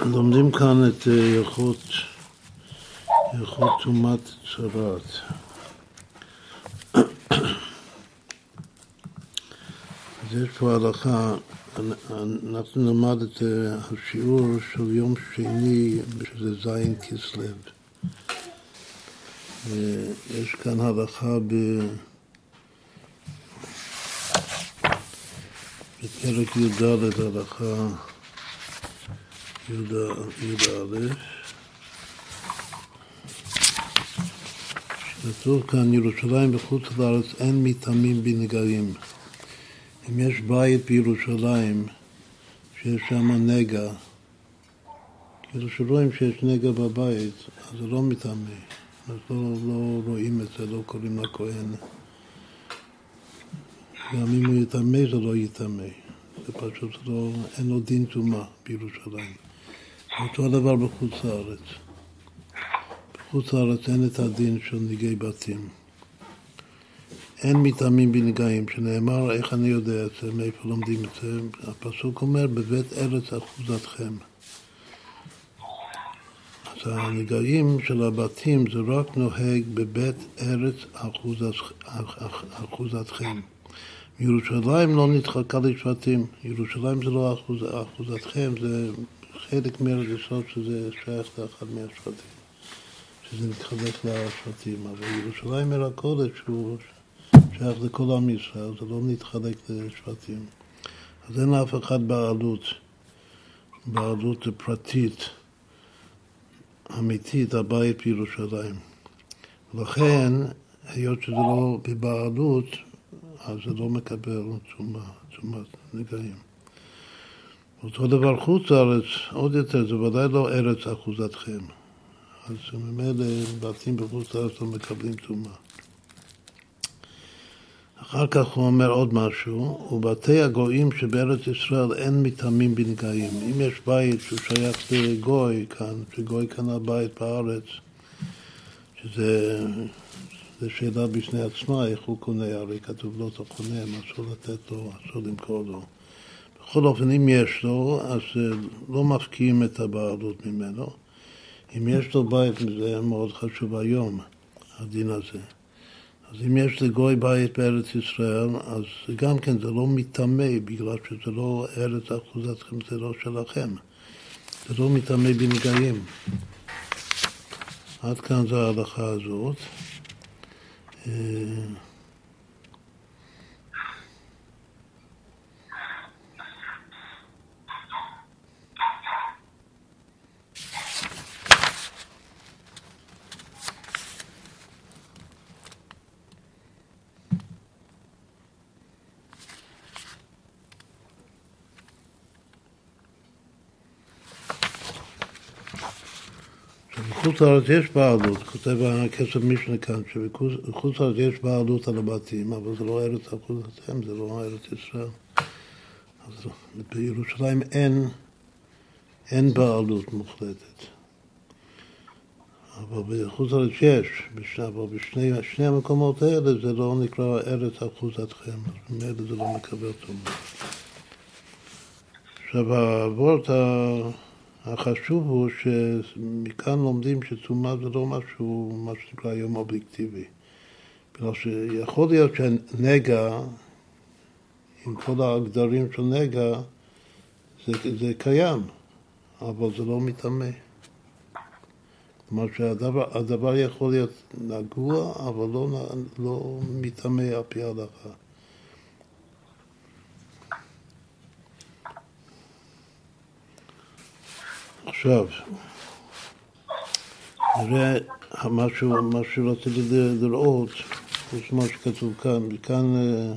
לומדים כאן את הלכות, הלכות טומאת צרת. אז יש פה הלכה, אנחנו נלמד את השיעור של יום שני, שזה זין כסלו. יש כאן הלכה ב... בפרק י"ד הלכה י"א כתוב כאן ירושלים בחוץ לארץ אין מטעמים בנגעים. אם יש בית בירושלים שיש שם נגע כאילו שרואים שיש נגע בבית אז זה לא מטמא אז לא, לא רואים את זה, לא קוראים לכהן גם אם הוא יטמא זה לא יטמא זה פשוט לא, אין לו דין טומאה בירושלים אותו הדבר בחוץ לארץ. בחוץ לארץ אין את הדין של ניגי בתים. אין מטעמים בנגעים, שנאמר, איך אני יודע את זה, מאיפה לומדים את זה? הפסוק אומר, בבית ארץ אחוזתכם. אז הנגעים של הבתים זה רק נוהג בבית ארץ אחוזתכם. ירושלים לא נדחקה לשבטים, ירושלים זה לא אחוז, אחוזתכם, זה חלק ישראל שזה שייך לאחד מהשבטים, שזה מתחלק לשבטים, אבל ירושלים עיר הקודש שהוא שייך לכל עם ישראל, זה לא מתחלק לשבטים. אז אין לאף אחד בעלות, בעלות פרטית, אמיתית, הבית בירושלים. לכן, היות שזה לא בבעלות, אז זה לא מקבל תשומת נגעים. אותו דבר חוץ לארץ, עוד יותר, זה ודאי לא ארץ אחוזתכם. אז ממילא בתים בחוץ לארץ לא מקבלים טומאה. אחר כך הוא אומר עוד משהו, ובתי הגויים שבארץ ישראל אין מטעמים בנגעים. אם יש בית שהוא שייך לגוי כאן, שגוי קנה בית בארץ, שזה זה שאלה בפני עצמה, איך הוא קונה, הרי כתוב לא תקונה, אסור לתת לו, אסור למכור לו. בכל אופן, אם יש לו, אז אה, לא מפקיעים את הבעלות ממנו. אם יש לו בית, זה מאוד חשוב היום, הדין הזה. אז אם יש לגוי בית בארץ ישראל, אז גם כן זה לא מטמא, בגלל שזה לא ארץ אחוזתכם, זה לא שלכם. זה לא מטמא בנגעים. עד כאן זה ההלכה הזאת. Uh, בחוץ לארץ יש בעלות, כותב הכסף משנה כאן, שבחוץ לארץ יש בעלות על הבתים, אבל זה לא ארץ אחוזתם, זה לא ארץ ישראל. אז בירושלים אין, אין בעלות מוחלטת. אבל בחוץ לארץ יש, אבל בשני המקומות האלה זה לא נקרא ארץ אחוזתכם, אז ממילא זה לא מקבל תרומה. עכשיו, הוורט החשוב הוא שמכאן לומדים שטומאה זה לא משהו, מה שנקרא היום אובייקטיבי. בגלל שיכול להיות שנגע, עם כל הגדרים של נגע, זה, זה קיים, אבל זה לא מטמא. כלומר שהדבר יכול להיות נגוע, אבל לא, לא מטמא על פי ההלכה. עכשיו, נראה משהו, מה שרציתי לראות, יש מה שכתוב כאן, וכאן אה,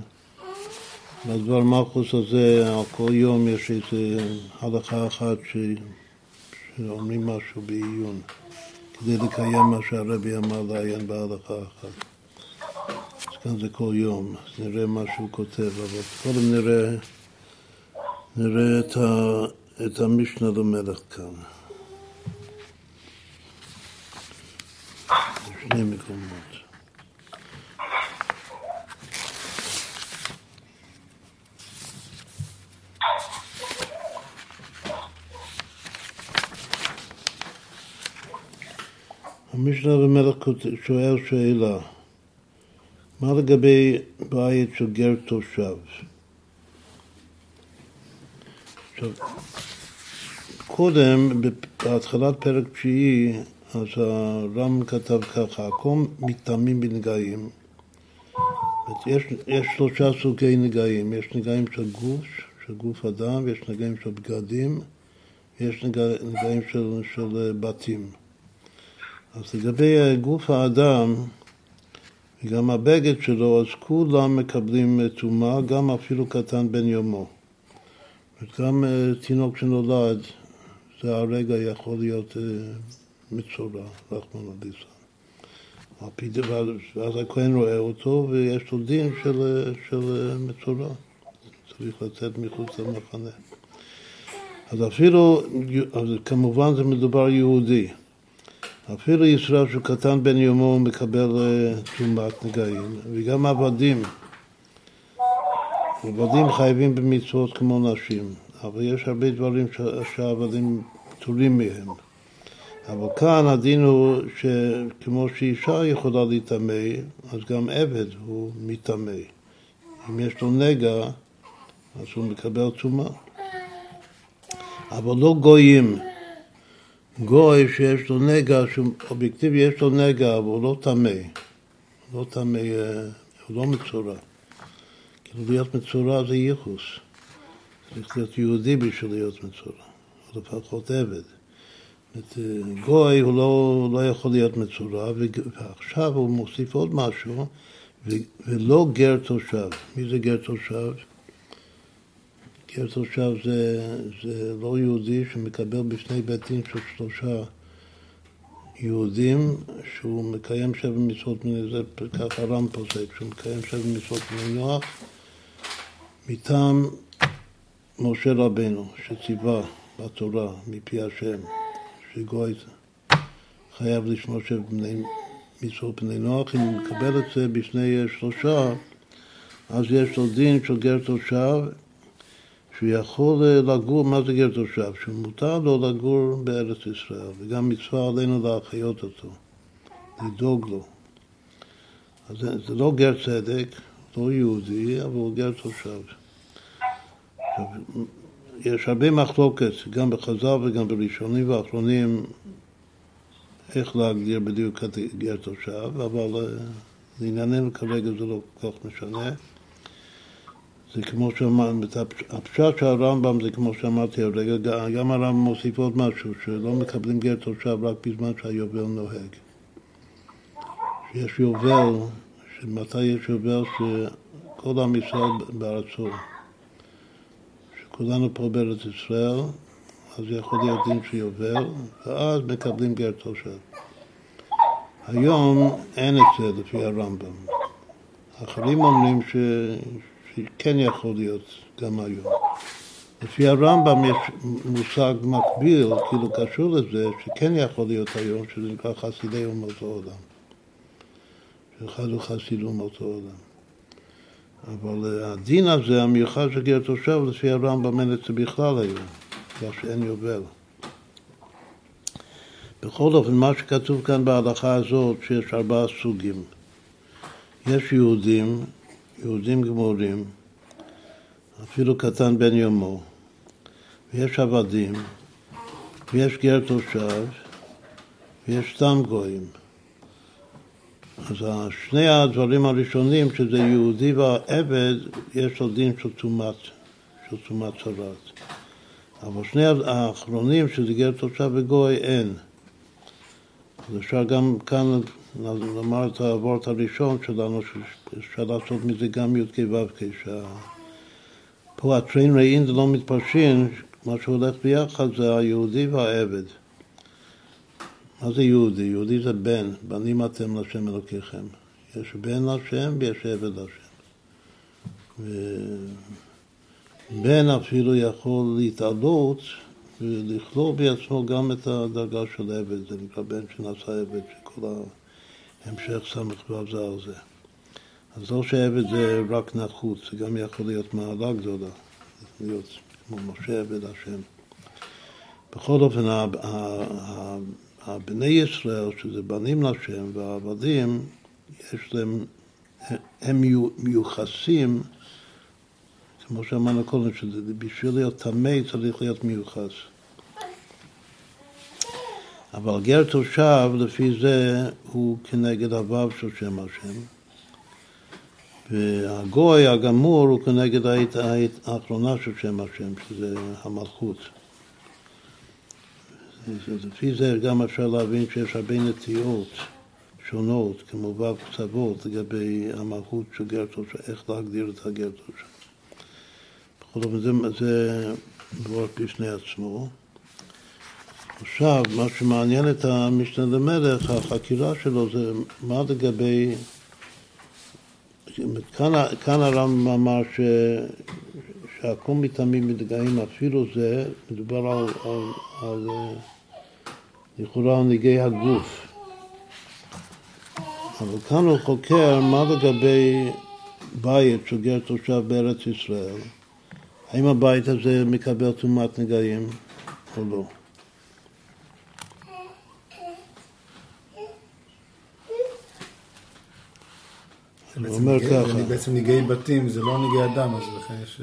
בדבר מלכוס הזה, כל יום יש איזו הלכה אחת ש... שאומרים משהו בעיון, כדי לקיים מה שהרבי אמר לעיין בהלכה אחת. אז כאן זה כל יום, אז נראה מה שהוא כותב, אבל קודם נראה, נראה את ה... את המשנה למלך כאן. שני מקומות. המשנה למלך שואל שאלה, מה לגבי בית של גר תושב? עכשיו, קודם, בהתחלת פרק תשיעי, אז הרם כתב ככה, הכל מטעמים בנגעים. יש, יש שלושה סוגי נגעים, יש נגעים של גוף, של גוף אדם, ויש נגעים של בגדים, ויש נגעים של, של בתים. אז לגבי גוף האדם, וגם הבגד שלו, אז כולם מקבלים טומאה, גם אפילו קטן בן יומו. וגם אה, תינוק שנולד, זה הרגע יכול להיות אה, מצורע, רחמנא ליצלן. ואז הכהן רואה אותו ויש לו דין של, של מצורע, צריך לצאת מחוץ למחנה. אז אפילו, אז כמובן זה מדובר יהודי. אפילו ישראל שהוא קטן בן יומו מקבל טומאת נגעים, וגם עבדים. עבדים חייבים במצוות כמו נשים, אבל יש הרבה דברים שהעבדים פטורים מהם. אבל כאן הדין הוא שכמו שאישה יכולה להיטמא, אז גם עבד הוא מטמא. אם יש לו נגע, אז הוא מקבל טומאה. אבל לא גויים. גוי שיש לו נגע, שהוא אובייקטיבי, יש לו נגע, אבל הוא לא טמא. לא טמא, אה, הוא לא מצורע. כאילו להיות מצורע זה ייחוס. צריך להיות יהודי בשביל להיות מצורע, או לפחות עבד. אה, גוי הוא לא, לא יכול להיות מצורע, ועכשיו הוא מוסיף עוד משהו, ולא גר תושב. מי זה גר תושב? גר תושב זה, זה לא יהודי שמקבל בשני בתים של שלושה יהודים, שהוא מקיים שבע מצוות זה ככה רם פוסק, שהוא מקיים שבע מצוות בני נוח, מטעם משה רבנו, שציווה בתורה מפי השם. שגוי חייב לשמור שבני מצוות בני נוח, אם הוא מקבל את זה בשני שלושה, אז יש לו דין של גר תושב, שהוא יכול לגור, מה זה גר תושב? שמותר לו לגור בארץ ישראל, וגם מצווה עלינו להחיות אותו, לדאוג לו. אז זה לא גר צדק, לא יהודי, אבל הוא גר תושב. יש הרבה מחלוקת, גם בחז"ל וגם בראשונים ואחרונים, איך להגדיר בדיוק גר תושב, אבל אה, לענייננו כרגע זה לא כל כך משנה. זה כמו שאמרנו, הפשט של הרמב"ם זה כמו שאמרתי הרגע, גם הרמב"ם מוסיף עוד משהו, שלא מקבלים גר תושב רק בזמן שהיובל נוהג. שיש יובל, שמתי יש יובל שכל עם ישראל בארצו. כולנו פה בארץ ישראל, אז יכול להיות דין שיובל, ואז מקבלים גר תושב. היום אין את זה לפי הרמב"ם. אחרים אומרים ש... שכן יכול להיות גם היום. לפי הרמב"ם יש מושג מקביל, כאילו קשור לזה, שכן יכול להיות היום, שזה נקרא חסידי אומות העולם. שאחד הוא חסיד אומות העולם. אבל אה, הדין הזה, המיוחד של גר תושב, לפי הרמב"ם אין את זה בכלל היום, בגלל שאין יובל. בכל אופן, מה שכתוב כאן בהלכה הזאת, שיש ארבעה סוגים. יש יהודים, יהודים גמורים, אפילו קטן בן יומו, ויש עבדים, ויש גר תושב, ויש סתם גויים. אז שני הדברים הראשונים, שזה יהודי והעבד, יש לו דין של טומאת, של טומאת צרת. אבל שני האחרונים, שזה גר תושב וגוי, אין. אז אפשר גם כאן לומר את הוורט הראשון שלנו, שאפשר לעשות מזה גם י"ק ו"ק, פה הטריין ראין זה לא מתפרשים, מה שהולך ביחד זה היהודי והעבד. מה זה יהודי? יהודי זה בן, בנים אתם להשם אלוקיכם. יש בן להשם ויש עבד להשם. ובן אפילו יכול להתעלות ולכלול בעצמו גם את הדרגה של עבד, זה נקרא בן שנעשה עבד, שכל ההמשך סמך ו' זה על זה. אז לא שעבד זה רק נחות, זה גם יכול להיות מעלה גדולה, להיות כמו משה עבד השם. בכל אופן, הבני ישראל, שזה בנים לשם, והעבדים, יש להם, הם מיוחסים, כמו שאמרנו קודם, שבשביל להיות טמא צריך להיות מיוחס. אבל גר תושב, לפי זה, הוא כנגד הוו של שם השם. והגוי הגמור הוא כנגד האחרונה של שם השם, שזה המלכות. לפי זה גם אפשר להבין שיש הרבה נטיות שונות, כמו ו' קצוות, לגבי המלכות של גר תושב, איך להגדיר את הגר תושב. בכל אופן זה, זה דבר בפני עצמו. עכשיו, מה שמעניין את המשנה למלך, החקירה שלו זה מה לגבי... כאן, כאן הרמב"ם אמר ש, שהכל מטעמים מתגאים, אפילו זה, מדובר על, על, על לכאורה נגעי הגוף. אבל כאן הוא חוקר מה לגבי בית של גר תושב בארץ ישראל. האם הבית הזה מקבל טומאת נגעים או לא? הוא אומר ככה. בעצם נגעי בתים זה לא נגעי אדם, אז לכן יש...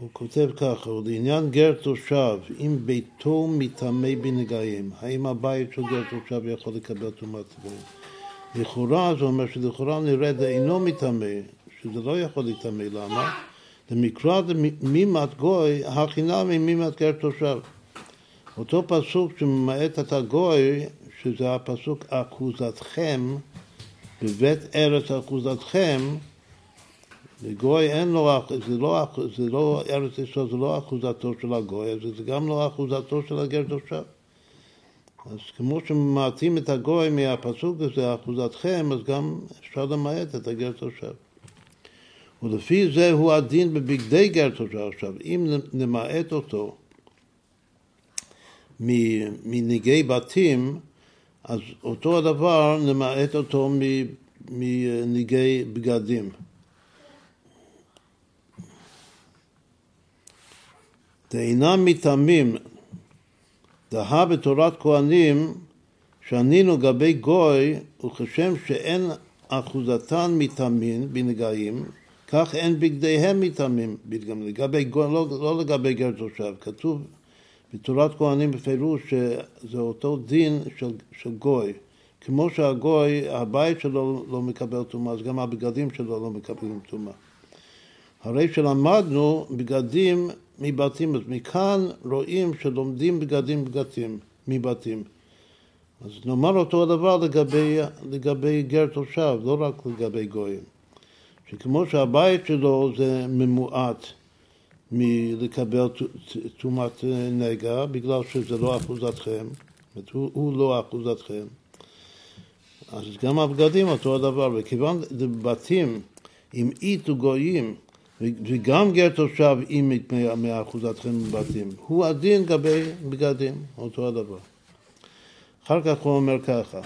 הוא כותב ככה, לעניין גר תושב, אם ביתו מטמא בנגעים, האם הבית של גר תושב יכול לקבל טומאת נגעים? לכאורה, זה אומר שלכאורה נראה אינו מטמא, שזה לא יכול להיטמא, למה? למקרא מימת גוי, החינם עם מימת גר תושב. אותו פסוק שממעט את הגוי, שזה הפסוק אחוזתכם, בבית ארץ אחוזתכם, לגוי אין לו, זה לא, זה לא ארץ ישראל, זה לא אחוזתו של הגוי, זה גם לא אחוזתו של הגר תושב. אז כמו שממעטים את הגוי מהפסוק הזה, אחוזתכם, אז גם אפשר למעט את הגר תושב. ולפי זה הוא הדין בבגדי גר תושב. עכשיו, אם נמעט אותו מנהיגי בתים, אז אותו הדבר נמעט אותו מנהיגי בגדים. דאינם מטעמים, דהה בתורת כהנים, שענינו גבי גוי, וכשם שאין אחוזתן מטעמין בנגעים, כך אין בגדיהם מטעמים בדגמים. לגבי גוי, לא, לא לגבי גר תושב, כתוב בתורת כהנים בפירוש שזה אותו דין של, של גוי. כמו שהגוי, הבית שלו לא מקבל טומאה, אז גם הבגדים שלו לא מקבלים טומאה. הרי שלמדנו בגדים מבתים, אז מכאן רואים שלומדים בגדים בגדים מבתים. אז נאמר אותו הדבר לגבי, לגבי גר תושב, לא רק לגבי גויים. שכמו שהבית שלו זה ממועט מלקבל טומאת נגע, בגלל שזה לא אחוזתכם, הוא, הוא לא אחוזתכם, אז גם הבגדים אותו הדבר, וכיוון בתים עם אית וגויים וגם גר תושב אם מאחוזתכם בבתים, הוא הדין גבי בגדים, אותו הדבר. אחר כך הוא אומר ככה,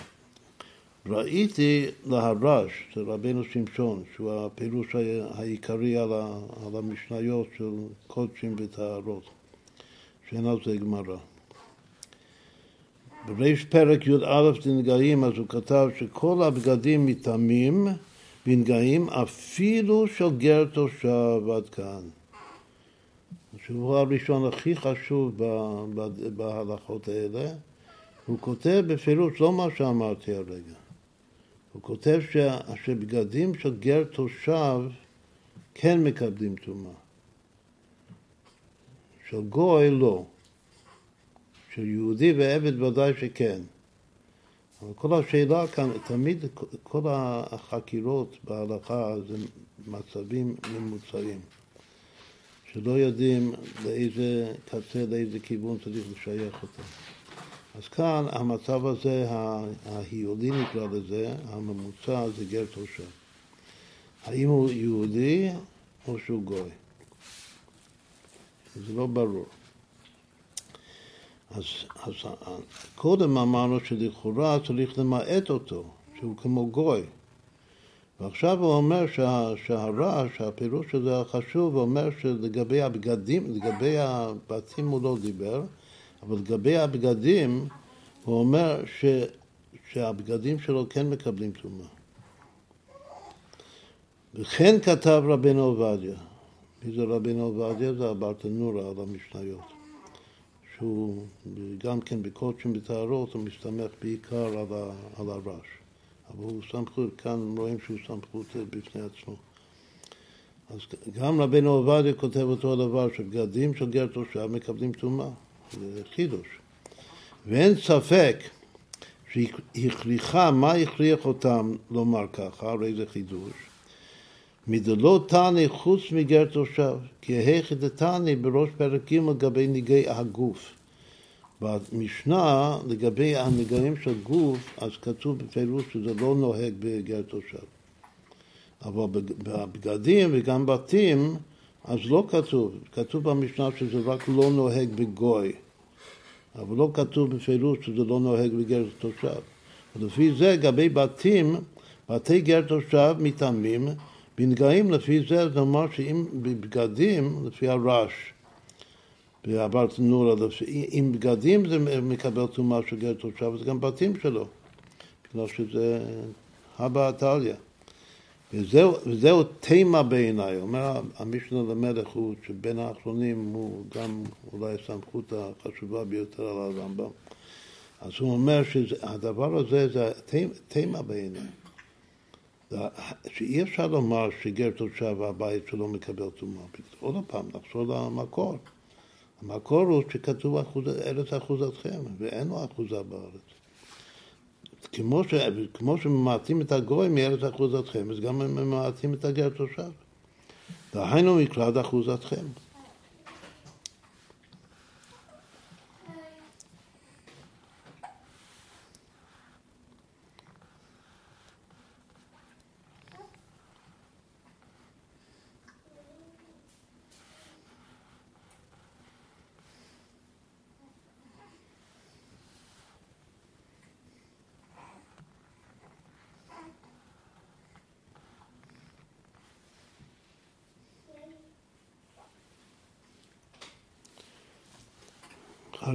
ראיתי להרש של רבנו שמשון, שהוא הפירוש העיקרי על, המשניות של קודשים וטהרות, שאין על זה גמרא. בריש פרק י"א דנגעים, אז הוא כתב שכל הבגדים מטעמים בנגעים אפילו של גר תושב עד כאן. שהוא הראשון הכי חשוב בהלכות האלה, הוא כותב בפירוש לא מה שאמרתי הרגע. הוא כותב שבגדים של גר תושב כן מקבלים טומאה. של גוי לא. של יהודי ועבד ודאי שכן. אבל כל השאלה כאן, תמיד כל החקירות בהלכה זה מצבים ממוצעים, שלא יודעים לאיזה קצה, לאיזה כיוון צריך לשייך אותם. אז כאן המצב הזה, ההיולי נקרא לזה, הממוצע זה גר תושב. האם הוא יהודי או שהוא גוי? זה לא ברור. אז, אז קודם אמרנו שלכאורה צריך למעט אותו, שהוא כמו גוי. ועכשיו הוא אומר שה, שהרעש, הפירוש הזה החשוב, אומר שלגבי הבגדים, לגבי הבתים הוא לא דיבר, אבל לגבי הבגדים, הוא אומר ש, שהבגדים שלו כן מקבלים טומאה. וכן כתב רבנו עובדיה. מי זה רבנו עובדיה? זה הברטנורה על המשניות. שהוא גם כן בקודשים בטהרות, הוא מסתמך בעיקר על, ה, על הרש. אבל הוא סמכות, כאן רואים שהוא סמכות בפני עצמו. אז גם רבנו עובדיה כותב אותו הדבר, שבגדים של גר תושב מקבלים טומאה, זה חידוש. ואין ספק שהכריחה, מה הכריח אותם לומר ככה, הרי זה חידוש, מדלא תעני חוץ מגר תושב, כי היכי דתעני בראש פרק ג' לגבי ניגי הגוף. במשנה, לגבי הנגעים של גוף, אז כתוב בפירוש שזה לא נוהג בגר תושב. אבל בבגדים וגם בתים, אז לא כתוב. כתוב במשנה שזה רק לא נוהג בגוי. אבל לא כתוב בפירוש שזה לא נוהג בגר תושב. ולפי זה, לגבי בתים, בתי גר תושב מתאמים, בנגעים לפי זה, זה אומר שאם בבגדים, לפי הרש, והברטנורה, אם בגדים זה מקבל טומאה של גר תושב, זה גם בתים שלו, בגלל שזה הבא עתליה. וזהו, וזהו תימה בעיניי, אומר המשנה למלך הוא שבין האחרונים הוא גם אולי הסמכות החשובה ביותר על הרמב"ם. אז הוא אומר שהדבר הזה זה תימה בעיניי. שאי אפשר לומר שגר תושב הבית שלו מקבל טומאה. עוד פעם, נחזור למקור. המקור הוא שכתוב ארץ אחוזתכם, ואין לו אחוזה בארץ. כמו, ש, כמו שממעטים את הגוי מארץ אחוזתכם, אז גם ממעטים את הגר תושב. דהיינו מקלד אחוזתכם.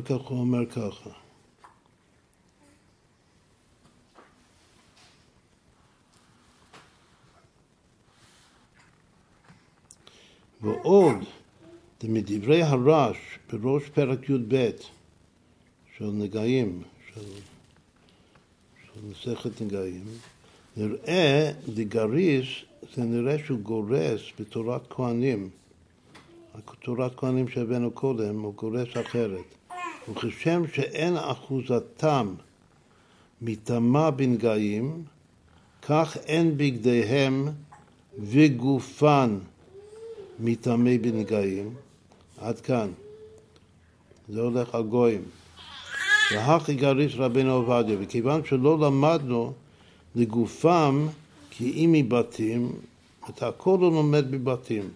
כך הוא אומר ככה. ועוד, מדברי הרש בראש פרק י"ב של נגעים, של, של מסכת נגעים, נראה דגריס, זה נראה שהוא גורס בתורת כהנים. תורת כהנים שהבאנו קודם, הוא גורס אחרת. וכשם שאין אחוזתם מטמא בנגעים, כך אין בגדיהם וגופן מטמא בנגעים. עד כאן. זה הולך על גויים. והכי גריס רבינו עובדיה, וכיוון שלא למדנו לגופם כי אם מבתים, את הכל הוא לומד מבתים.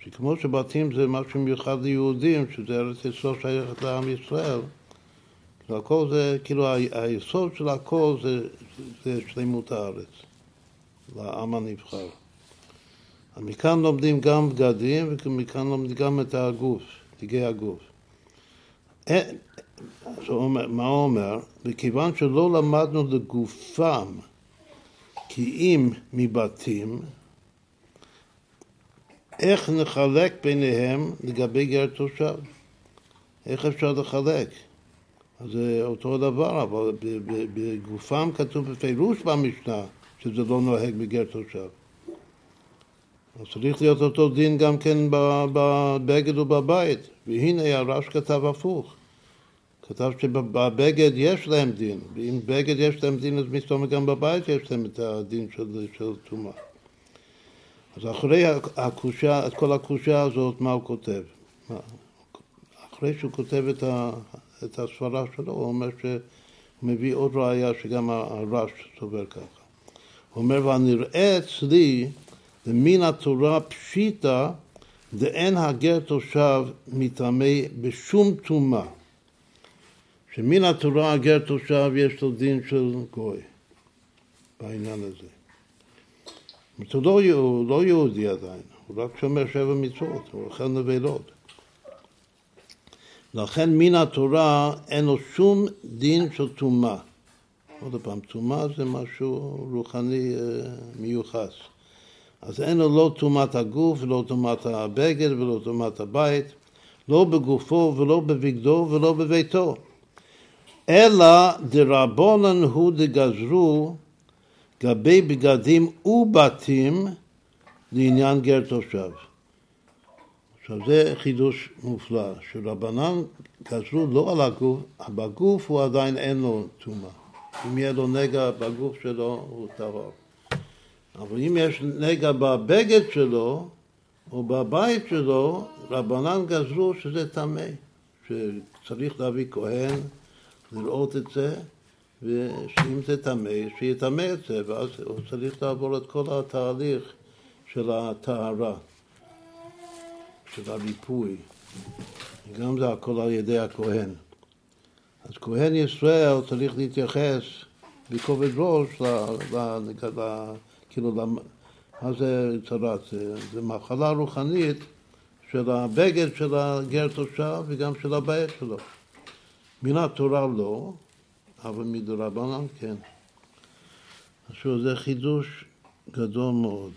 שכמו שבתים זה משהו מיוחד ליהודים, שזה ארץ ישראל שייכת לעם ישראל, הכל זה, כאילו היסוד של הכל זה, זה שלמות הארץ, לעם הנבחר. מכאן לומדים גם בגדים ומכאן לומדים גם את הגוף, דגי הגוף. אה, אז מה הוא אומר? מכיוון שלא למדנו לגופם כי אם מבתים, איך נחלק ביניהם לגבי גר תושב? איך אפשר לחלק? זה אותו דבר, אבל בגופם כתוב בפירוש במשנה שזה לא נוהג בגר תושב. אז צריך להיות אותו דין גם כן בבגד ובבית. והנה הרש כתב הפוך. כתב שבבגד יש להם דין, ואם בגד יש להם דין אז מסתובב גם בבית יש להם את הדין של טומאה. אז אחרי הקושה, את כל הקושה הזאת, מה הוא כותב? אחרי שהוא כותב את, ה, את הסברה שלו, הוא אומר שהוא מביא עוד ראייה שגם הרש סובר ככה. הוא אומר, והנראה אצלי, מן התורה פשיטא, דאין הגר תושב מטמא בשום טומאה. שמן התורה הגר תושב יש לו דין של גוי בעניין הזה. הוא לא, לא יהודי עדיין, הוא רק שומר שבע מצוות, הוא אוכל נבלות. לכן מן התורה אין לו שום דין של טומאה. עוד פעם, טומאה זה משהו רוחני אה, מיוחס. אז אין לו לא טומאת הגוף, ולא טומאת הבגד, ולא טומאת הבית, לא בגופו ולא בבגדו ולא בביתו. אלא דרבונן הוא דגזרו גבי בגדים ובתים לעניין גר תושב. עכשיו זה חידוש מופלא, שרבנן גזרו לא על הגוף, בגוף הוא עדיין אין לו טומאה. אם יהיה לו נגע בגוף שלו הוא טהור. אבל אם יש נגע בבגד שלו או בבית שלו, רבנן גזרו שזה טמא, שצריך להביא כהן לראות את זה, ושאם זה טמא, שיטמא את זה, ואז הוא צריך לעבור את כל התהליך של הטהרה, של הריפוי. גם זה הכל על ידי הכהן. אז כהן ישראל צריך להתייחס בכובד ראש ל... ל, ל, ל כאילו, מה זה צרת? זה, זה מחלה רוחנית של הבגד של הגר תושב וגם של הבית שלו. מן התורה לא, אבל מדרבנן כן. עכשיו זה חידוש גדול מאוד.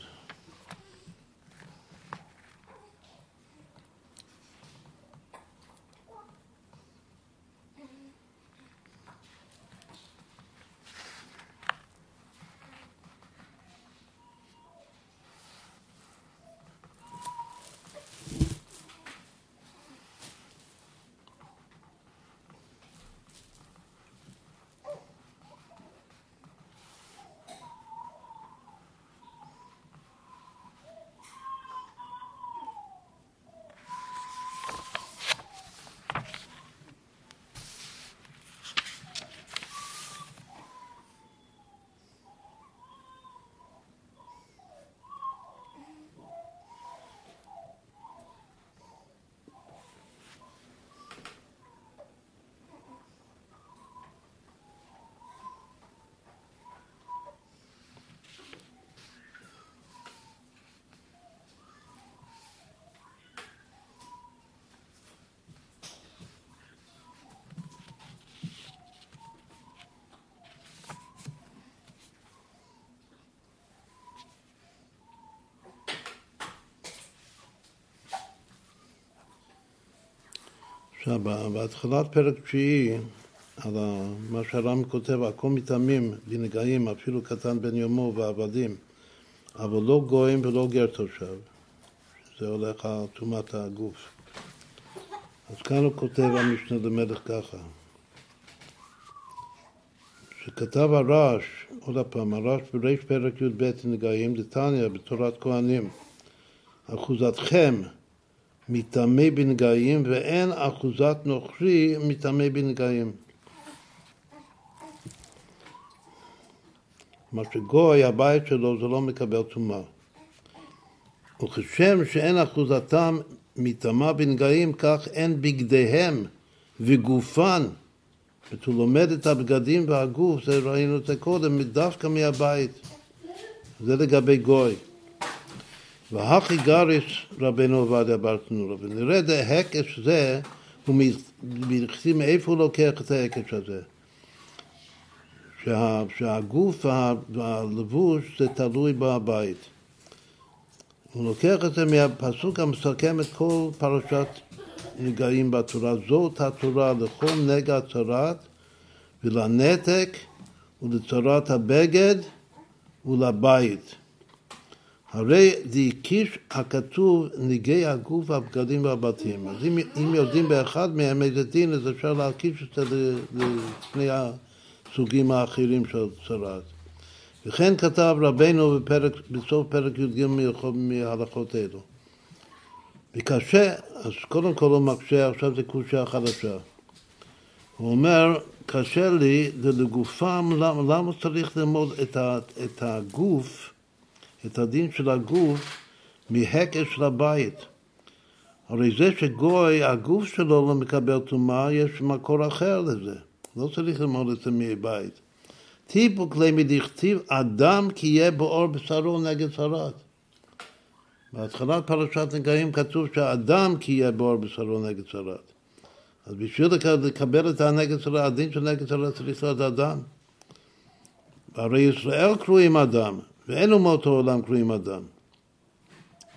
עכשיו, בהתחלת פרק תשיעי, על מה שהר"ם כותב, הכל מטעמים ונגעים, אפילו קטן בן יומו ועבדים, אבל לא גויים ולא גר תושב, שזה הולך על טומאת הגוף. אז כאן הוא כותב המשנה למלך ככה, שכתב הרש, עוד פעם, הרש בריש פרק י"ב נגעים, דתניא בתורת כהנים, אחוזתכם מטמא בנגעים ואין אחוזת נוכרי מטמא בנגעים. כלומר שגוי, הבית שלו, זה לא מקבל טומאה. וכשם שאין אחוזתם מטמא בנגעים, כך אין בגדיהם וגופן. זאת הוא לומד את הבגדים והגוף, זה ראינו את זה קודם, דווקא מהבית. זה לגבי גוי. והכי גריס רבנו עובדיה בר תנורה. ונראה דהקש זה, ומכתיב מאיפה הוא לוקח את ההקש הזה. שה, שהגוף והלבוש זה תלוי בבית. הוא לוקח את זה מהפסוק המסכם את כל פרשת נגעים בתורה. זאת התורה לכל נגע צרת ולנתק ולצרת הבגד ולבית. הרי דיקיש הכתוב ניגי הגוף והבגדים והבתים. אז אם, אם יודעים באחד מהם איזה דין, אז אפשר להקיש את זה לשני הסוגים האחרים של צרת. וכן כתב רבנו בפרק, בסוף פרק י"ג מהלכות אלו. וקשה, אז קודם כל הוא מקשה, עכשיו זה קושה חדשה. הוא אומר, קשה לי, זה לגופם, למה, למה צריך ללמוד את, ה, את הגוף את הדין של הגוף מהקש של הבית. הרי זה שגוי, הגוף שלו לא מקבל טומאה, יש מקור אחר לזה. לא צריך ללמוד את זה מבית. טיפו כלי מדכתיב אדם כי יהיה באור בשרו נגד שרת. בהתחלת פרשת נגעים כתוב שהאדם כי יהיה באור בשרו נגד שרת. אז בשביל לקבל את הנגד של הדין של נגד של צריך להיות אדם. הרי ישראל קרויים אדם, ואין אומות העולם קרויים אדם.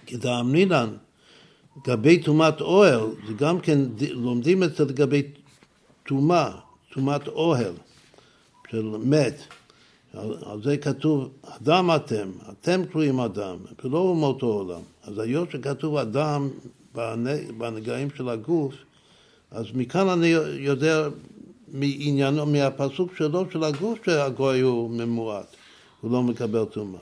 כי דאמרינן, לגבי טומאת אוהל, זה גם כן, לומדים את זה לגבי טומאה, טומאת אוהל של מת. על זה כתוב, אדם אתם, אתם קרויים אדם, ולא אומות העולם. אז היות שכתוב אדם בנגעים של הגוף, אז מכאן אני יודע מעניינו, מהפסוק שלו, של הגוף, שהגוי הוא ממועט, הוא לא מקבל טומאה.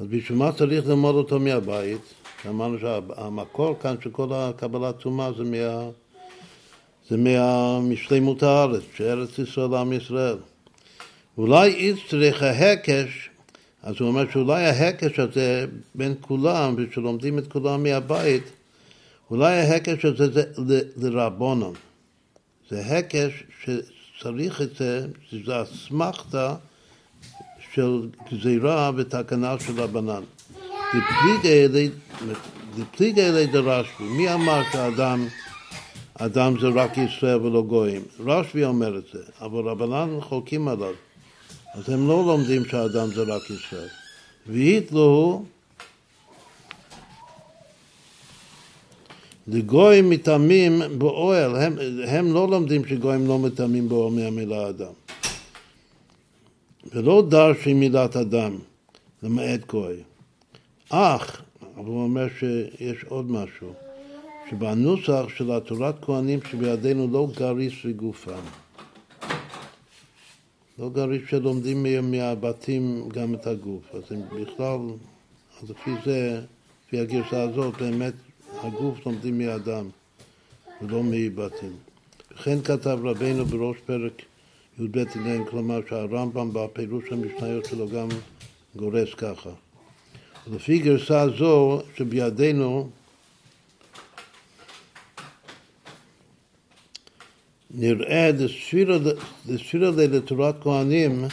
אז בשביל מה צריך ללמוד אותו מהבית? אמרנו שהמקור כאן של כל הקבלת טומאה זה, מה, זה משלימות הארץ, שארץ ישראל עם ישראל. אולי איץ צריך ההקש, אז הוא אומר שאולי ההקש הזה בין כולם, ושלומדים את כולם מהבית, אולי ההקש הזה זה לרבונון. זה הקש שצריך את זה, שזה אסמכתה של גזירה ותקנה של רבנן. דפליגי אלי דרשב"י, מי אמר שאדם אדם זה רק ישראל ולא גויים? רשב"י אומר את זה, אבל רבנן חולקים עליו. אז הם לא לומדים שהאדם זה רק ישראל. והיתלו לגויים מטעמים באוהל, הם, הם לא לומדים שגויים לא מטעמים באוהל מהמילה אדם. ולא דרשי מילת אדם, למעט גוי. אך, אבל הוא אומר שיש עוד משהו, שבנוסח של התורת כהנים שבידינו לא גריס וגופם. לא גריס שלומדים מהבתים גם את הגוף. אז הם בכלל, אז לפי זה, לפי הגרסה הזאת, באמת הגוף לומדים מאדם ולא מבתים. וכן כתב רבינו בראש פרק י"ב עליהם, כלומר שהרמב"ם בפירוש המשניות שלו גם גורס ככה. לפי גרסה זו שבידינו נראה דספירה לתורת כהנים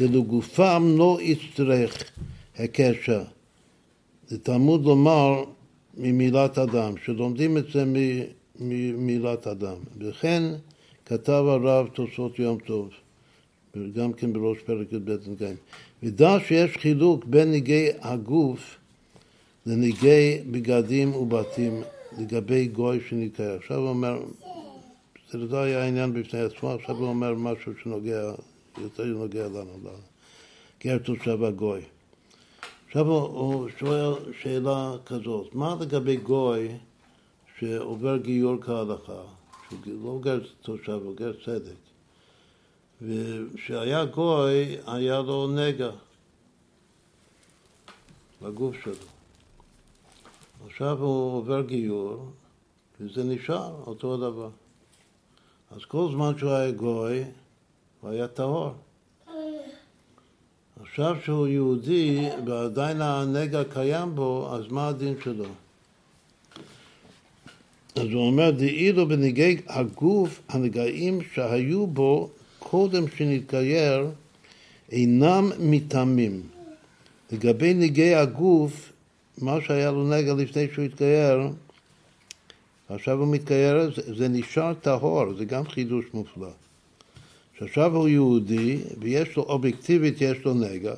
דלגופם לא יצטרך הקשר. זה תלמוד לומר ממילת אדם, שלומדים את זה ממילת אדם. וכן כתב הרב תוספות יום טוב, גם כן בראש פרק י"ב נגעים. ודע שיש חילוק בין ניגי הגוף לניגי בגדים ובתים לגבי גוי שנקרא. עכשיו הוא אומר, זה לא היה עניין בפני עצמו, עכשיו הוא אומר משהו שנוגע, יותר נוגע לנו, גר תושב הגוי. עכשיו הוא שואל שאלה כזאת, מה לגבי גוי שעובר גיור כהלכה, שהוא לא גר תושב, הוא גר צדק, וכשהיה גוי היה לו נגע בגוף שלו. עכשיו הוא עובר גיור וזה נשאר אותו דבר. אז כל זמן שהוא היה גוי הוא היה טהור. עכשיו שהוא יהודי ועדיין הנגע קיים בו, אז מה הדין שלו? אז הוא אומר, דאילו בנגעי הגוף הנגעים שהיו בו קודם שנתגייר אינם מתאמים. לגבי נגעי הגוף, מה שהיה לו נגע לפני שהוא התגייר, עכשיו הוא מתגייר, זה, זה נשאר טהור, זה גם חידוש מופלא. שעכשיו הוא יהודי ויש לו, אובייקטיבית יש לו נגע,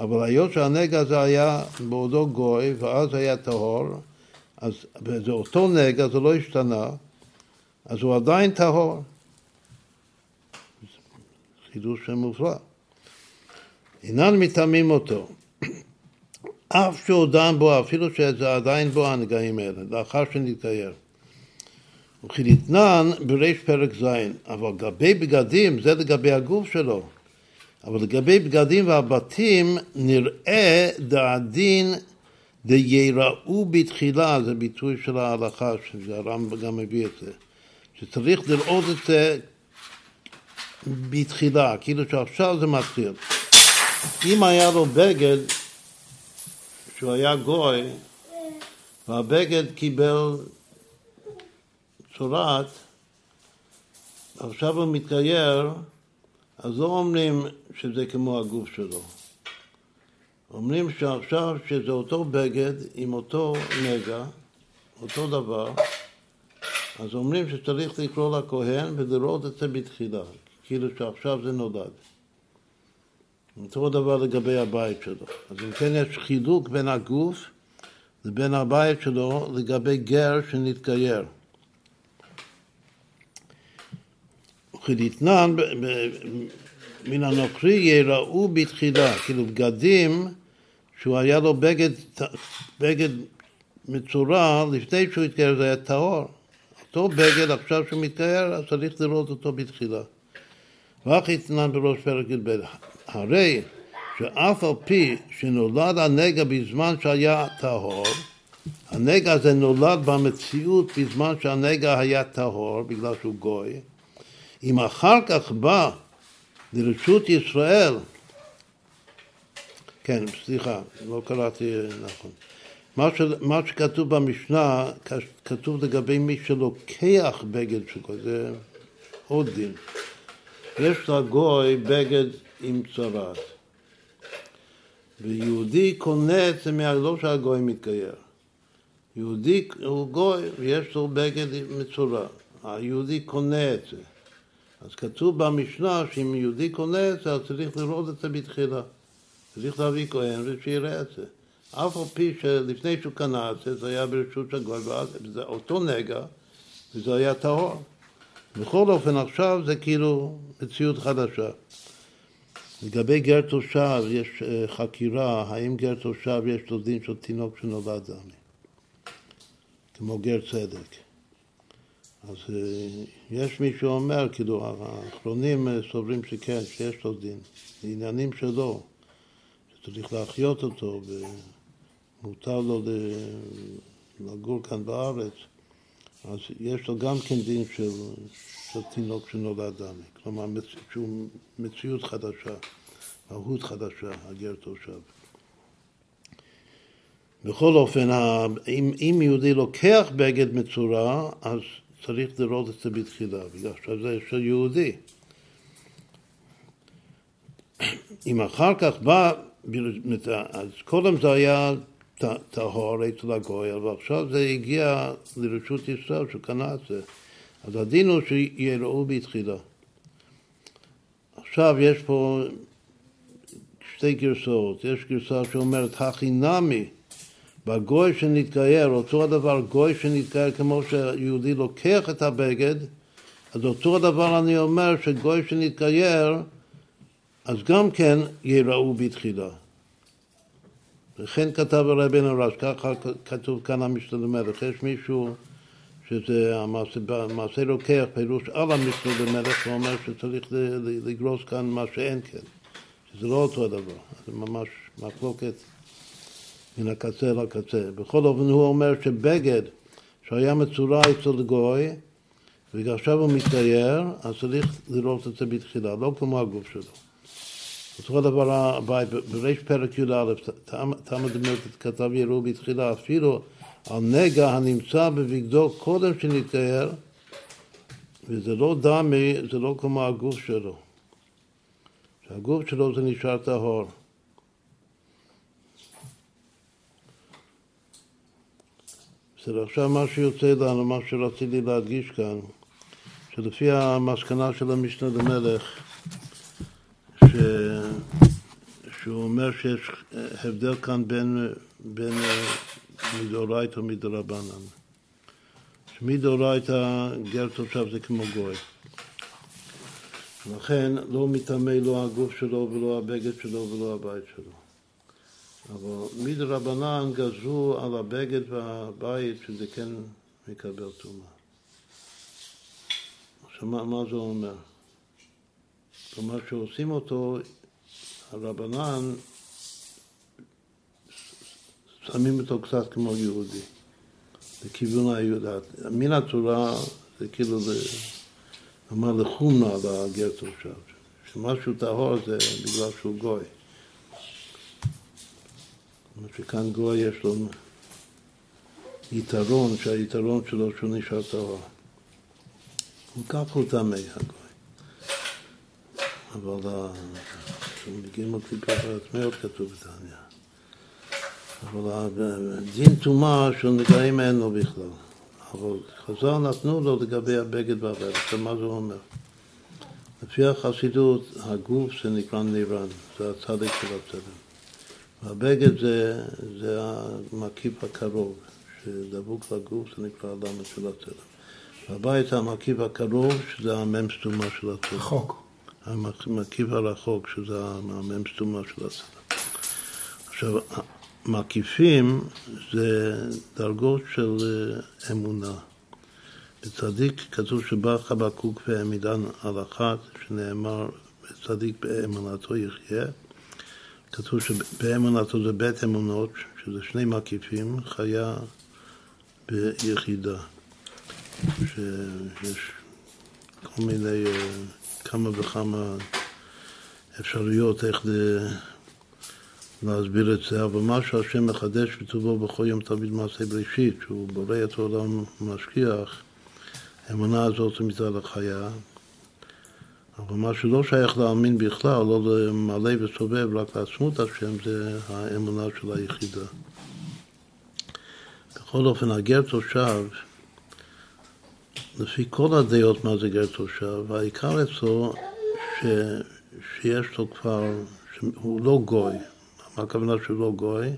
אבל היות שהנגע הזה היה בעודו גוי ואז היה טהור, אז זה אותו נגע, זה לא השתנה, אז הוא עדיין טהור. חידוש מופלא. אינן מטמאים אותו. אף שהוא דן בו, אפילו שזה עדיין בו הנגעים האלה, לאחר שנתגייר. וכניתנן בריש פרק ז', אבל לגבי בגדים, זה לגבי הגוף שלו. אבל לגבי בגדים והבתים, נראה דעדין דייראו בתחילה, זה ביטוי של ההלכה, שהרמב"ם גם מביא את זה, שצריך לראות את זה בתחילה, כאילו שעכשיו זה מתחיל. אם היה לו בגד, שהוא היה גוי, והבגד קיבל צורת, עכשיו הוא מתגייר, אז לא אומרים שזה כמו הגוף שלו. אומרים שעכשיו שזה אותו בגד עם אותו נגע, אותו דבר, אז אומרים שצריך לקרוא לכהן ולראות את זה בתחילה, כאילו שעכשיו זה נולד. אותו דבר לגבי הבית שלו. אז אם כן יש חילוק בין הגוף לבין הבית שלו לגבי גר שנתגייר. וכדתנן מן הנוכרי יראו בתחילה, כאילו בגדים שהוא היה לו בגד, בגד מצורע לפני שהוא התגייר, זה היה טהור. אותו בגד עכשיו שהוא מתגייר, אז צריך לראות אותו בתחילה. ואך יתנן בראש פרק י"ב. הרי שאף על פי שנולד הנגע בזמן שהיה טהור, הנגע הזה נולד במציאות בזמן שהנגע היה טהור, בגלל שהוא גוי. אם אחר כך בא לרשות ישראל, כן, סליחה, לא קראתי נכון. מה, ש, מה שכתוב במשנה, כתוב לגבי מי שלוקח בגד של גוי, זה עוד דין. יש לגוי בגד עם צרת, ויהודי קונה את זה מהלא שהגוי מתגייר. יהודי הוא גוי ויש לו בגד מצורע, היהודי קונה את זה. אז כתוב במשנה שאם יהודי קונה את זה, אז צריך לראות את זה בתחילה. צריך להביא כהן ושיראה את זה. אף על פי שלפני שהוא קנה את זה, זה היה ברשות הגוי, וזה אותו נגע, וזה היה טהור. בכל אופן, עכשיו זה כאילו מציאות חדשה. לגבי גר תושב, יש אה, חקירה, האם גר תושב יש לו דין של תינוק שנולד זמי, כמו גר צדק. אז אה, יש מי שאומר, כאילו, האחרונים אה, סוברים שכן, שיש לו דין. עניינים שלו, שצריך להחיות אותו, ומותר לו לגור כאן בארץ. אז יש לו גם כן דין של, של תינוק שנולד דמי, כלומר שהוא מציאות חדשה, מהות חדשה, הגר תושב. בכל אופן, אם, אם יהודי לוקח בגד מצורע, אז צריך לראות את זה בתחילה, בגלל שזה של יהודי. אם אחר כך בא, אז קודם זה היה טהור אצל הגוי, ועכשיו זה הגיע לרשות ישראל שהוא קנה את זה. אז הדין הוא שיראו בתחילה. עכשיו יש פה שתי גרסאות. יש גרסה שאומרת, הכי נמי בגוי שנתגייר, אותו הדבר גוי שנתגייר כמו שיהודי לוקח את הבגד, אז אותו הדבר אני אומר שגוי שנתגייר, אז גם כן יראו בתחילה. וכן כתב הרבי נרש, ככה כתוב כאן המשנה למלך. יש מישהו שזה המעשה, לוקח פירוש על המשנה למלך, ואומר שצריך לגרוס כאן מה שאין כן, שזה לא אותו הדבר, זה ממש מחלוקת. מן הקצה לקצה. בכל אופן הוא אומר שבגד שהיה מצורע אצל גוי ועכשיו הוא מתגייר, אז צריך לראות את זה בתחילה, לא כמו הגוף שלו. אותו דבר הבית, בריש פרק י"א, תמה דמות כתב יראו בתחילה, אפילו על נגע הנמצא בבגדו קודם שנתגייר, וזה לא דמי, זה לא כמו הגוף שלו. שהגוף שלו זה נשאר טהור. בסדר, עכשיו מה שיוצא לנו, מה שרציתי להדגיש כאן, שלפי המסקנה של המשנה למלך, ש... שהוא אומר שיש הבדל כאן בין, בין מדאורייתא ומדרבנן. שמדאורייתא גר תושב זה כמו גוי. לכן לא מטמא לא הגוף שלו ולא הבגד שלו ולא הבית שלו. אבל מדרבנן גזרו על הבגד והבית שזה כן מקבל טומאה. עכשיו מה זה אומר? כלומר שעושים אותו, הרבנן שמים אותו קצת כמו יהודי, לכיוון היהודי. מן הצורה זה כאילו, אמר לחומנה על הגר תושב, שמשהו טהור זה בגלל שהוא גוי. זאת שכאן גוי יש לו יתרון, שהיתרון שלו שהוא נשאר טהור. הוא כך הוא טמא, הגוי. אבל כשמגיעים לקליפת העצמיות כתוב בתניא. אבל דין טומאה של נגעים אין לו בכלל. אבל חז"ל נתנו לו לגבי הבגד והבגד. מה זה אומר? לפי החסידות, הגוף זה נקרא נירן, זה הצדיק של הצדיק. והבגד זה, זה המקיף הקרוב, שדבוק לגוף, זה נקרא הלמד של הצלם. והבית המקיף הקרוב, שזה המ"ם סתומה של הצלם. רחוק. המקיף הרחוק, שזה המ"ם סתומה של הצלם. עכשיו, מקיפים זה דרגות של אה, אמונה. בצדיק כתוב שבא חבקוק והעמידן על אחת, שנאמר, צדיק באמונתו יחיה. כתוב שבאמונתו זה בית אמונות, שזה שני מקיפים, חיה ביחידה. שיש כל מיני, אה, כמה וכמה אפשרויות איך ל... להסביר את זה, אבל מה שהשם מחדש בטובו בכל יום תמיד מעשה בראשית, שהוא בורא את העולם משגיח, האמונה הזאת זה מצד החיה, אבל מה שלא שייך להאמין בכלל, לא למלא וסובב, רק לעצמות השם, זה האמונה של היחידה. בכל אופן, הגר תושב, לפי כל הדעות מה זה גר תושב, העיקר אצלו ש, שיש לו כבר, שהוא לא גוי. מה הכוונה שהוא לא גוי?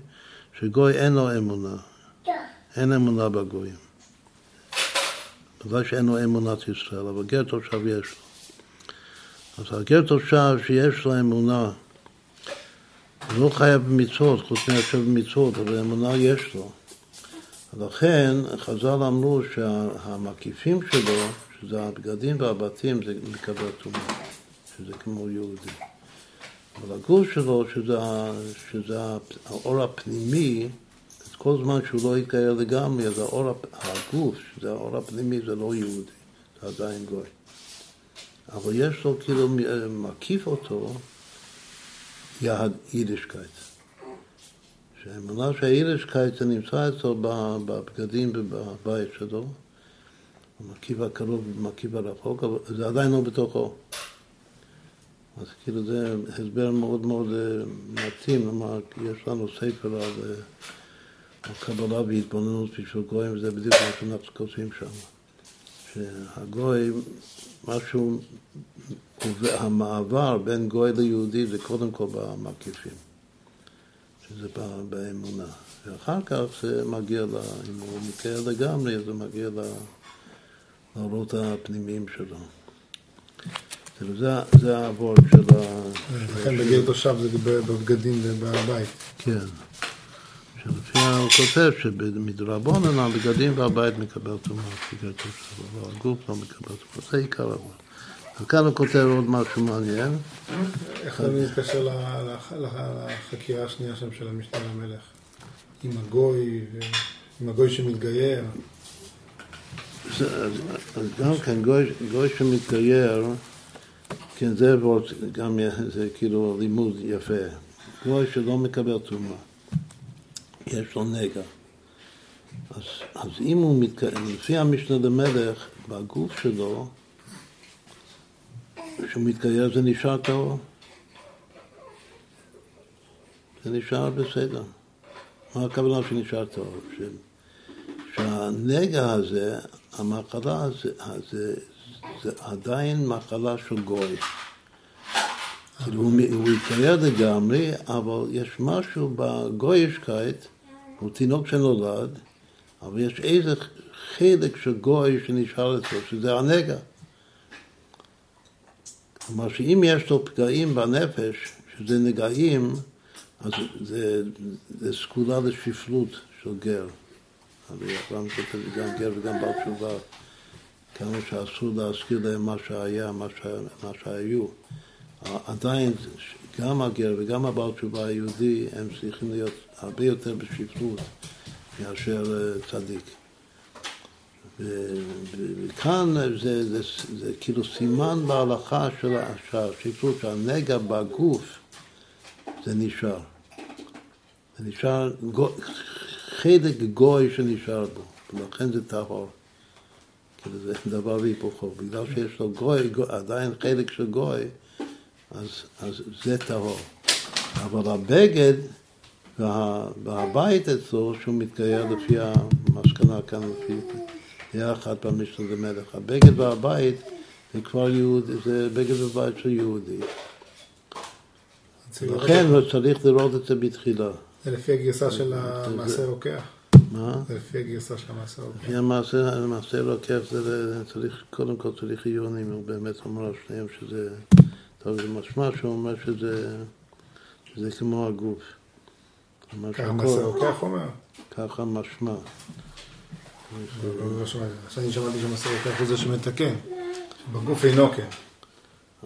שגוי אין לו אמונה. אין אמונה בגויים. בגלל שאין לו אמונת ישראל, אבל גר תושב יש לו. אז הגר תושב שיש לו אמונה, הוא לא חייב במצוות, חוץ מאשר במצוות, אבל אמונה יש לו. לכן חז"ל אמרו שהמקיפים שלו, שזה הבגדים והבתים, זה מקבל טומאה, שזה כמו יהודי. אבל הגוף שלו, שזה, שזה האור הפנימי, אז כל זמן שהוא לא יתגייר לגמרי, אז האור, הגוף, שזה האור הפנימי, זה לא יהודי, זה עדיין גוי. אבל יש לו כאילו מקיף אותו יידישקייט. שהאמונה זה נמצא אצלו בבגדים ובבית שלו, במקיף הקרוב ובמקיף הרחוק, אבל זה עדיין לא בתוכו. אז כאילו זה הסבר מאוד מאוד אה, מתאים, כלומר, יש לנו ספר אה, על קבלה והתבוננות בשביל גויים, וזה בדיוק מה שאנחנו כותבים שם. שהגוי, משהו, המעבר בין גוי ליהודי זה קודם כל במקיפים, שזה באמונה. ואחר כך זה מגיע, לה, אם הוא מקרה לגמרי, זה מגיע לאורות הפנימיים שלו. זה, זה הוורד של ה... לכן בגיר תושב זה בבגדים ובבית. כן. שלפי הוא כותב שמדרבנן הבגדים והבית מקבל תושב, אבל הגוף לא מקבל טומאה, זה עיקר הוורד. וכאן הוא כותב עוד משהו מעניין. איך זה מתקשר לחקירה השנייה שם של המשנה למלך? עם הגוי, עם הגוי שמתגייר. אז גם כן, גוי שמתגייר, כן, זה גם זה כאילו לימוד יפה. גוי שלא מקבל תרומה, יש לו נגע. אז, אז אם הוא מתקיים, לפי המשנה למלך, בגוף שלו, כשהוא מתגייר זה נשאר טהור. זה נשאר בסדר. מה הכוונה שנשאר טהור? שהנגע הזה, המחלה הזה, הזה זה עדיין מחלה של גוי. כאילו הוא, הוא התגייר לגמרי, אבל יש משהו בגוישקייט, הוא תינוק שנולד, אבל יש איזה חלק של גוי שנשאר אצלו, שזה הנגע. כלומר שאם יש לו פגעים בנפש, שזה נגעים, אז זה, זה סגולה לשפלות של גר. אברהם כותב גם גר וגם בר תשובה, כמה שאסור להזכיר להם מה שהיה, מה, ש... מה שהיו. עדיין גם הגר וגם הבר תשובה היהודי הם צריכים להיות הרבה יותר בשפלות מאשר אה, צדיק. וכאן זה, זה, זה, זה כאילו סימן בהלכה של השפלות, שהנגע בגוף זה נשאר. זה נשאר גו, חלק גוי שנשאר בו, ולכן זה טהור. כאילו זה דבר והיפוכו. בגלל שיש לו גוי, גוי, עדיין חלק של גוי, אז, אז זה טהור. אבל הבגד וה, והבית אצלו, שהוא מתגייר לפי המסקנה כאן, לפי יחד במשנה למלך. הבגד והבית זה כבר יהודי, זה בגד ובית של יהודי. לכן הוא צריך לראות את זה בתחילה. זה לפי הגרסה של המעשה רוקח. מה? זה לפי הגרסה של המעשה רוקח. לפי המעשה, לוקח, זה צריך, קודם כל צריך עיונים, הוא באמת אומר על שניהם שזה, טוב, זה משמע שהוא אומר שזה, שזה כמו הגוף. ככה המעשה רוקח אומר? ככה משמע. אני שמעתי רוקח הוא זה שמתקן, בגוף אינו כן.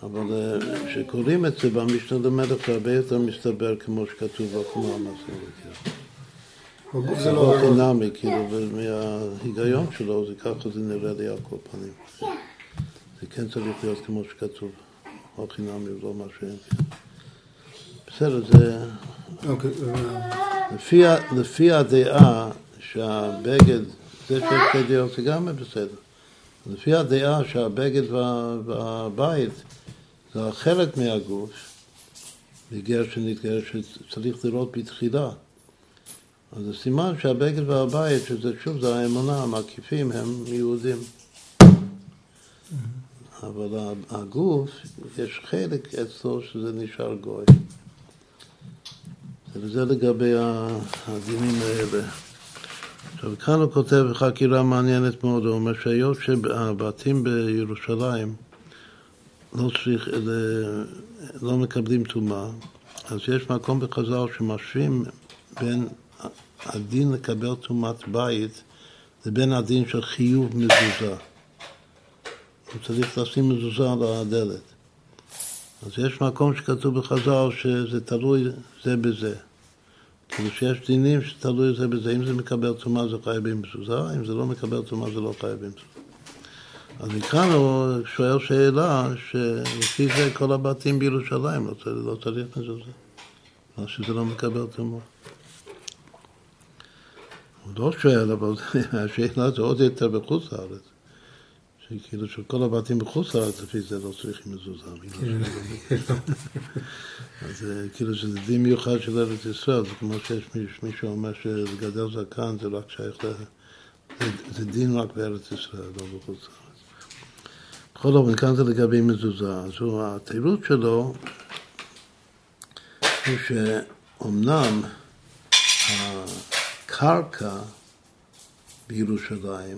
אבל כשקוראים את זה במשנה למלך זה הרבה יותר מסתבר כמו שכתוב המעשה רוקח. בגוף זה לא... חינמי, כאילו, ומההיגיון שלו, זה ככה זה נראה לי על כל פנים. זה כן צריך להיות כמו שכתוב, או חינמי ולא מה שאין. בסדר, זה... אוקיי. לפי, לפי הדעה שהבגד, זה שיש שתי דעות זה גם בסדר. לפי הדעה שהבגד והבית זה חלק מהגוף, בגר שנתגר שצריך לראות בתחילה. אז זה סימן שהבגד והבית, שזה שוב, זה האמונה, המקיפים הם יהודים. אבל הגוף, יש חלק אצלו שזה נשאר גוי. וזה לגבי הדינים האלה. עכשיו, כאן הוא כותב חקירה מעניינת מאוד, הוא אומר שהיות שהבתים בירושלים לא, צריך, לא מקבלים טומאה, אז יש מקום בחז"ל שמשווים בין הדין לקבל טומאת בית לבין הדין של חיוב מזוזה. הוא צריך לשים מזוזה על הדלת. אז יש מקום שכתוב בחז"ל שזה תלוי זה בזה. כאילו שיש דינים שתלוי זה בזה, אם זה מקבל טומאה זה חייב במזוזה, אם זה לא מקבל טומאה זה לא חייב במזוזה. אז מכאן הוא שואל שאלה שלפי זה כל הבתים בירושלים לא צריך, לא צריך מזוזה, מה שזה לא מקבל טומאה. הוא לא שואל, אבל השאלה זה עוד יותר בחוץ לארץ. שכאילו שכל הבתים בחוץ לארץ, לפי זה לא צריכים מזוזה. אז כאילו שזה דין מיוחד של ארץ ישראל, זה כמו שיש מישהו שאומר שלגדל זקן זה רק שייך ל... זה דין רק בארץ ישראל, לא בחוץ לארץ. בכל אופן, כאן זה לגבי מזוזה. אז התירוץ שלו הוא שאומנם הקרקע בירושלים,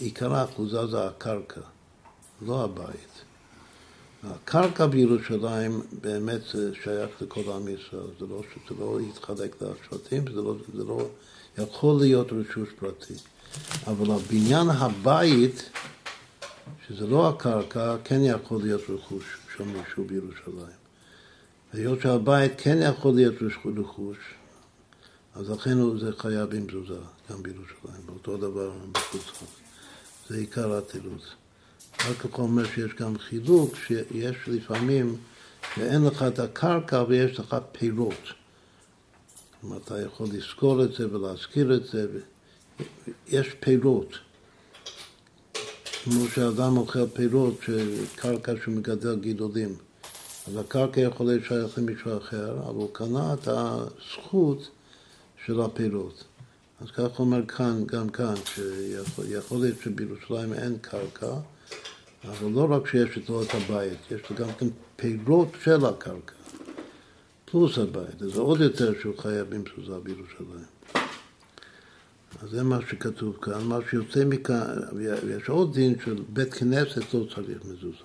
עיקר האחוזה זה הקרקע, לא הבית. הקרקע בירושלים באמת שייך לכל עם ישראל, זה לא, זה לא יתחלק לשבטים, זה לא, זה לא יכול להיות רשוש פרטי. אבל הבניין הבית, שזה לא הקרקע, כן יכול להיות רכוש של מישהו בירושלים. היות שהבית כן יכול להיות רכוש, אז לכן זה חייב עם תזוזה, גם בירושלים, באותו דבר בחוץ לארץ. זה עיקר התירוץ. אחר כך אומר שיש גם חילוק, שיש לפעמים שאין לך את הקרקע ויש לך פירות. כלומר, אתה יכול לזכור את זה ולהזכיר את זה. יש פירות. כמו שאדם אוכל פירות, קרקע שמגדל גידולים. אז הקרקע יכול להיות שייך למישהו אחר, אבל הוא קנה את הזכות של הפירות. אז כך אומר כאן, גם כאן, שיכול להיות שבירושלים אין קרקע, אבל לא רק שיש לו את הבית, יש לו גם כן פירות של הקרקע, פלוס הבית, אז עוד יותר שהוא חייב במזוזה בירושלים. אז זה מה שכתוב כאן, מה שיוצא מכאן, ויש עוד דין של בית כנסת לא צריך מזוזה.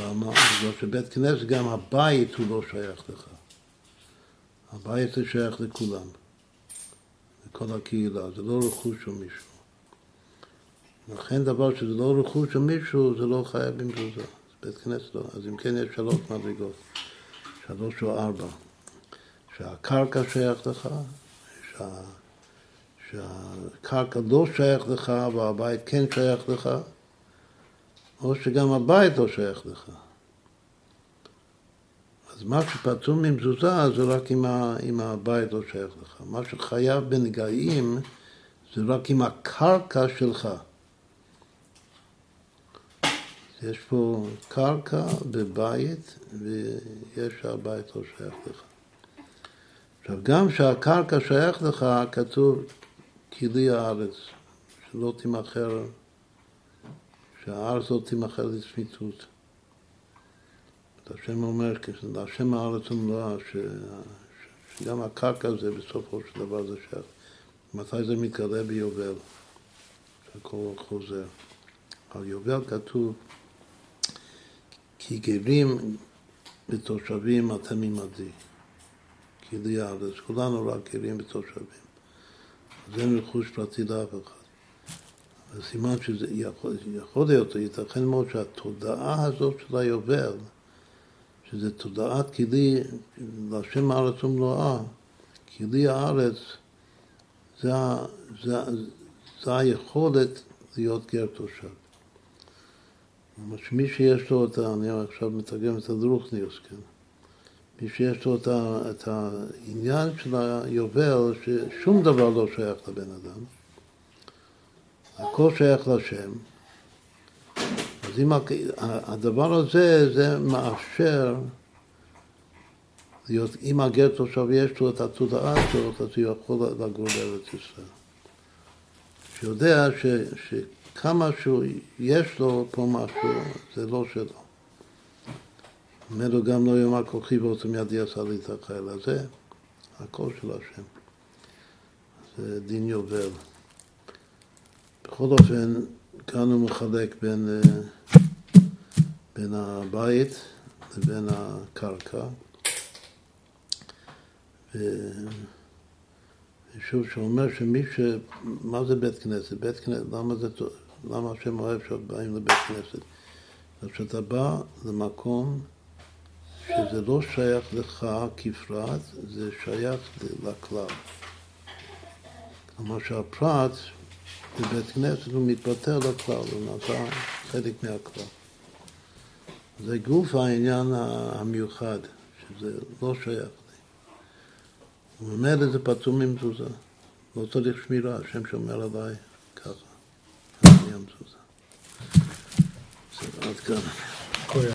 למה? בגלל שבית כנסת, גם הבית הוא לא שייך לך. הבית זה שייך לכולם, לכל הקהילה, זה לא רכוש של מישהו. לכן דבר שזה לא רכוש של מישהו, זה לא חייב במזוזה. בית כנסת לא. אז אם כן יש שלוש מדרגות, שלוש או ארבע. שהקרקע שייך לך, שה... שהקרקע לא שייך לך והבית כן שייך לך, או שגם הבית לא שייך לך. אז מה שפטור ממזוזה זה רק אם, אם הבית לא שייך לך. מה שחייב בנגעים זה רק עם הקרקע שלך. יש פה קרקע בבית ויש הבית לא שייך לך. עכשיו, גם שהקרקע שייך לך, כתוב כלי הארץ, שלא תימכר, שהארץ לא תימכר לצמיתות. השם אומר, להשם הארץ ומלואה, שגם הקרקע זה בסופו של דבר זה שייך. מתי זה מתגלה ביובל? שהכל חוזר. על יובל כתוב כי גרים ותושבים אתם עמדי. כי לי הארץ, כולנו רק גרים ותושבים. אז אין רכוש פרטי לאף אחד. וסימן שזה יכול, יכול להיות, ייתכן מאוד שהתודעה הזאת של היובל, שזה תודעת כלי, להשם הארץ ומלואה, כלי הארץ, זה, זה, זה היכולת להיות גר תושב. שמי שיש לו את ה... אני עכשיו מתרגם את הדרוכניוס, כן? מי שיש לו את, ה, את העניין של היובל, ששום דבר לא שייך לבן אדם, הכל שייך לשם, אם הדבר הזה, זה מאפשר להיות, אם הגר תושב יש לו את התודעה הזאת, אז הוא יכול לגור בארץ ישראל. שיודע ש, שכמה שיש לו פה משהו, זה לא שלו. אומר לו גם לא יאמר כוחי ועוצם ידי עשה לי את החיל הזה, הכל של השם. זה דין יובל. בכל אופן, כאן הוא מחלק בין, אה, בין הבית לבין הקרקע. ושוב, שאומר שמי ש... מה זה בית כנסת? בית כנסת, למה זה... למה השם אוהב שבאים לבית כנסת? כשאתה בא למקום שזה לא שייך לך כפרט, זה שייך לכלל. כלומר שהפרט בבית כנסת הוא מתבטא לכלל, הוא נעשה חלק מהכלל. זה גוף העניין המיוחד, שזה לא שייך לי. הוא את זה פטור ממזוזה, לא צריך שמירה, השם שומר עליי ככה, אני המזוזה. עד כאן.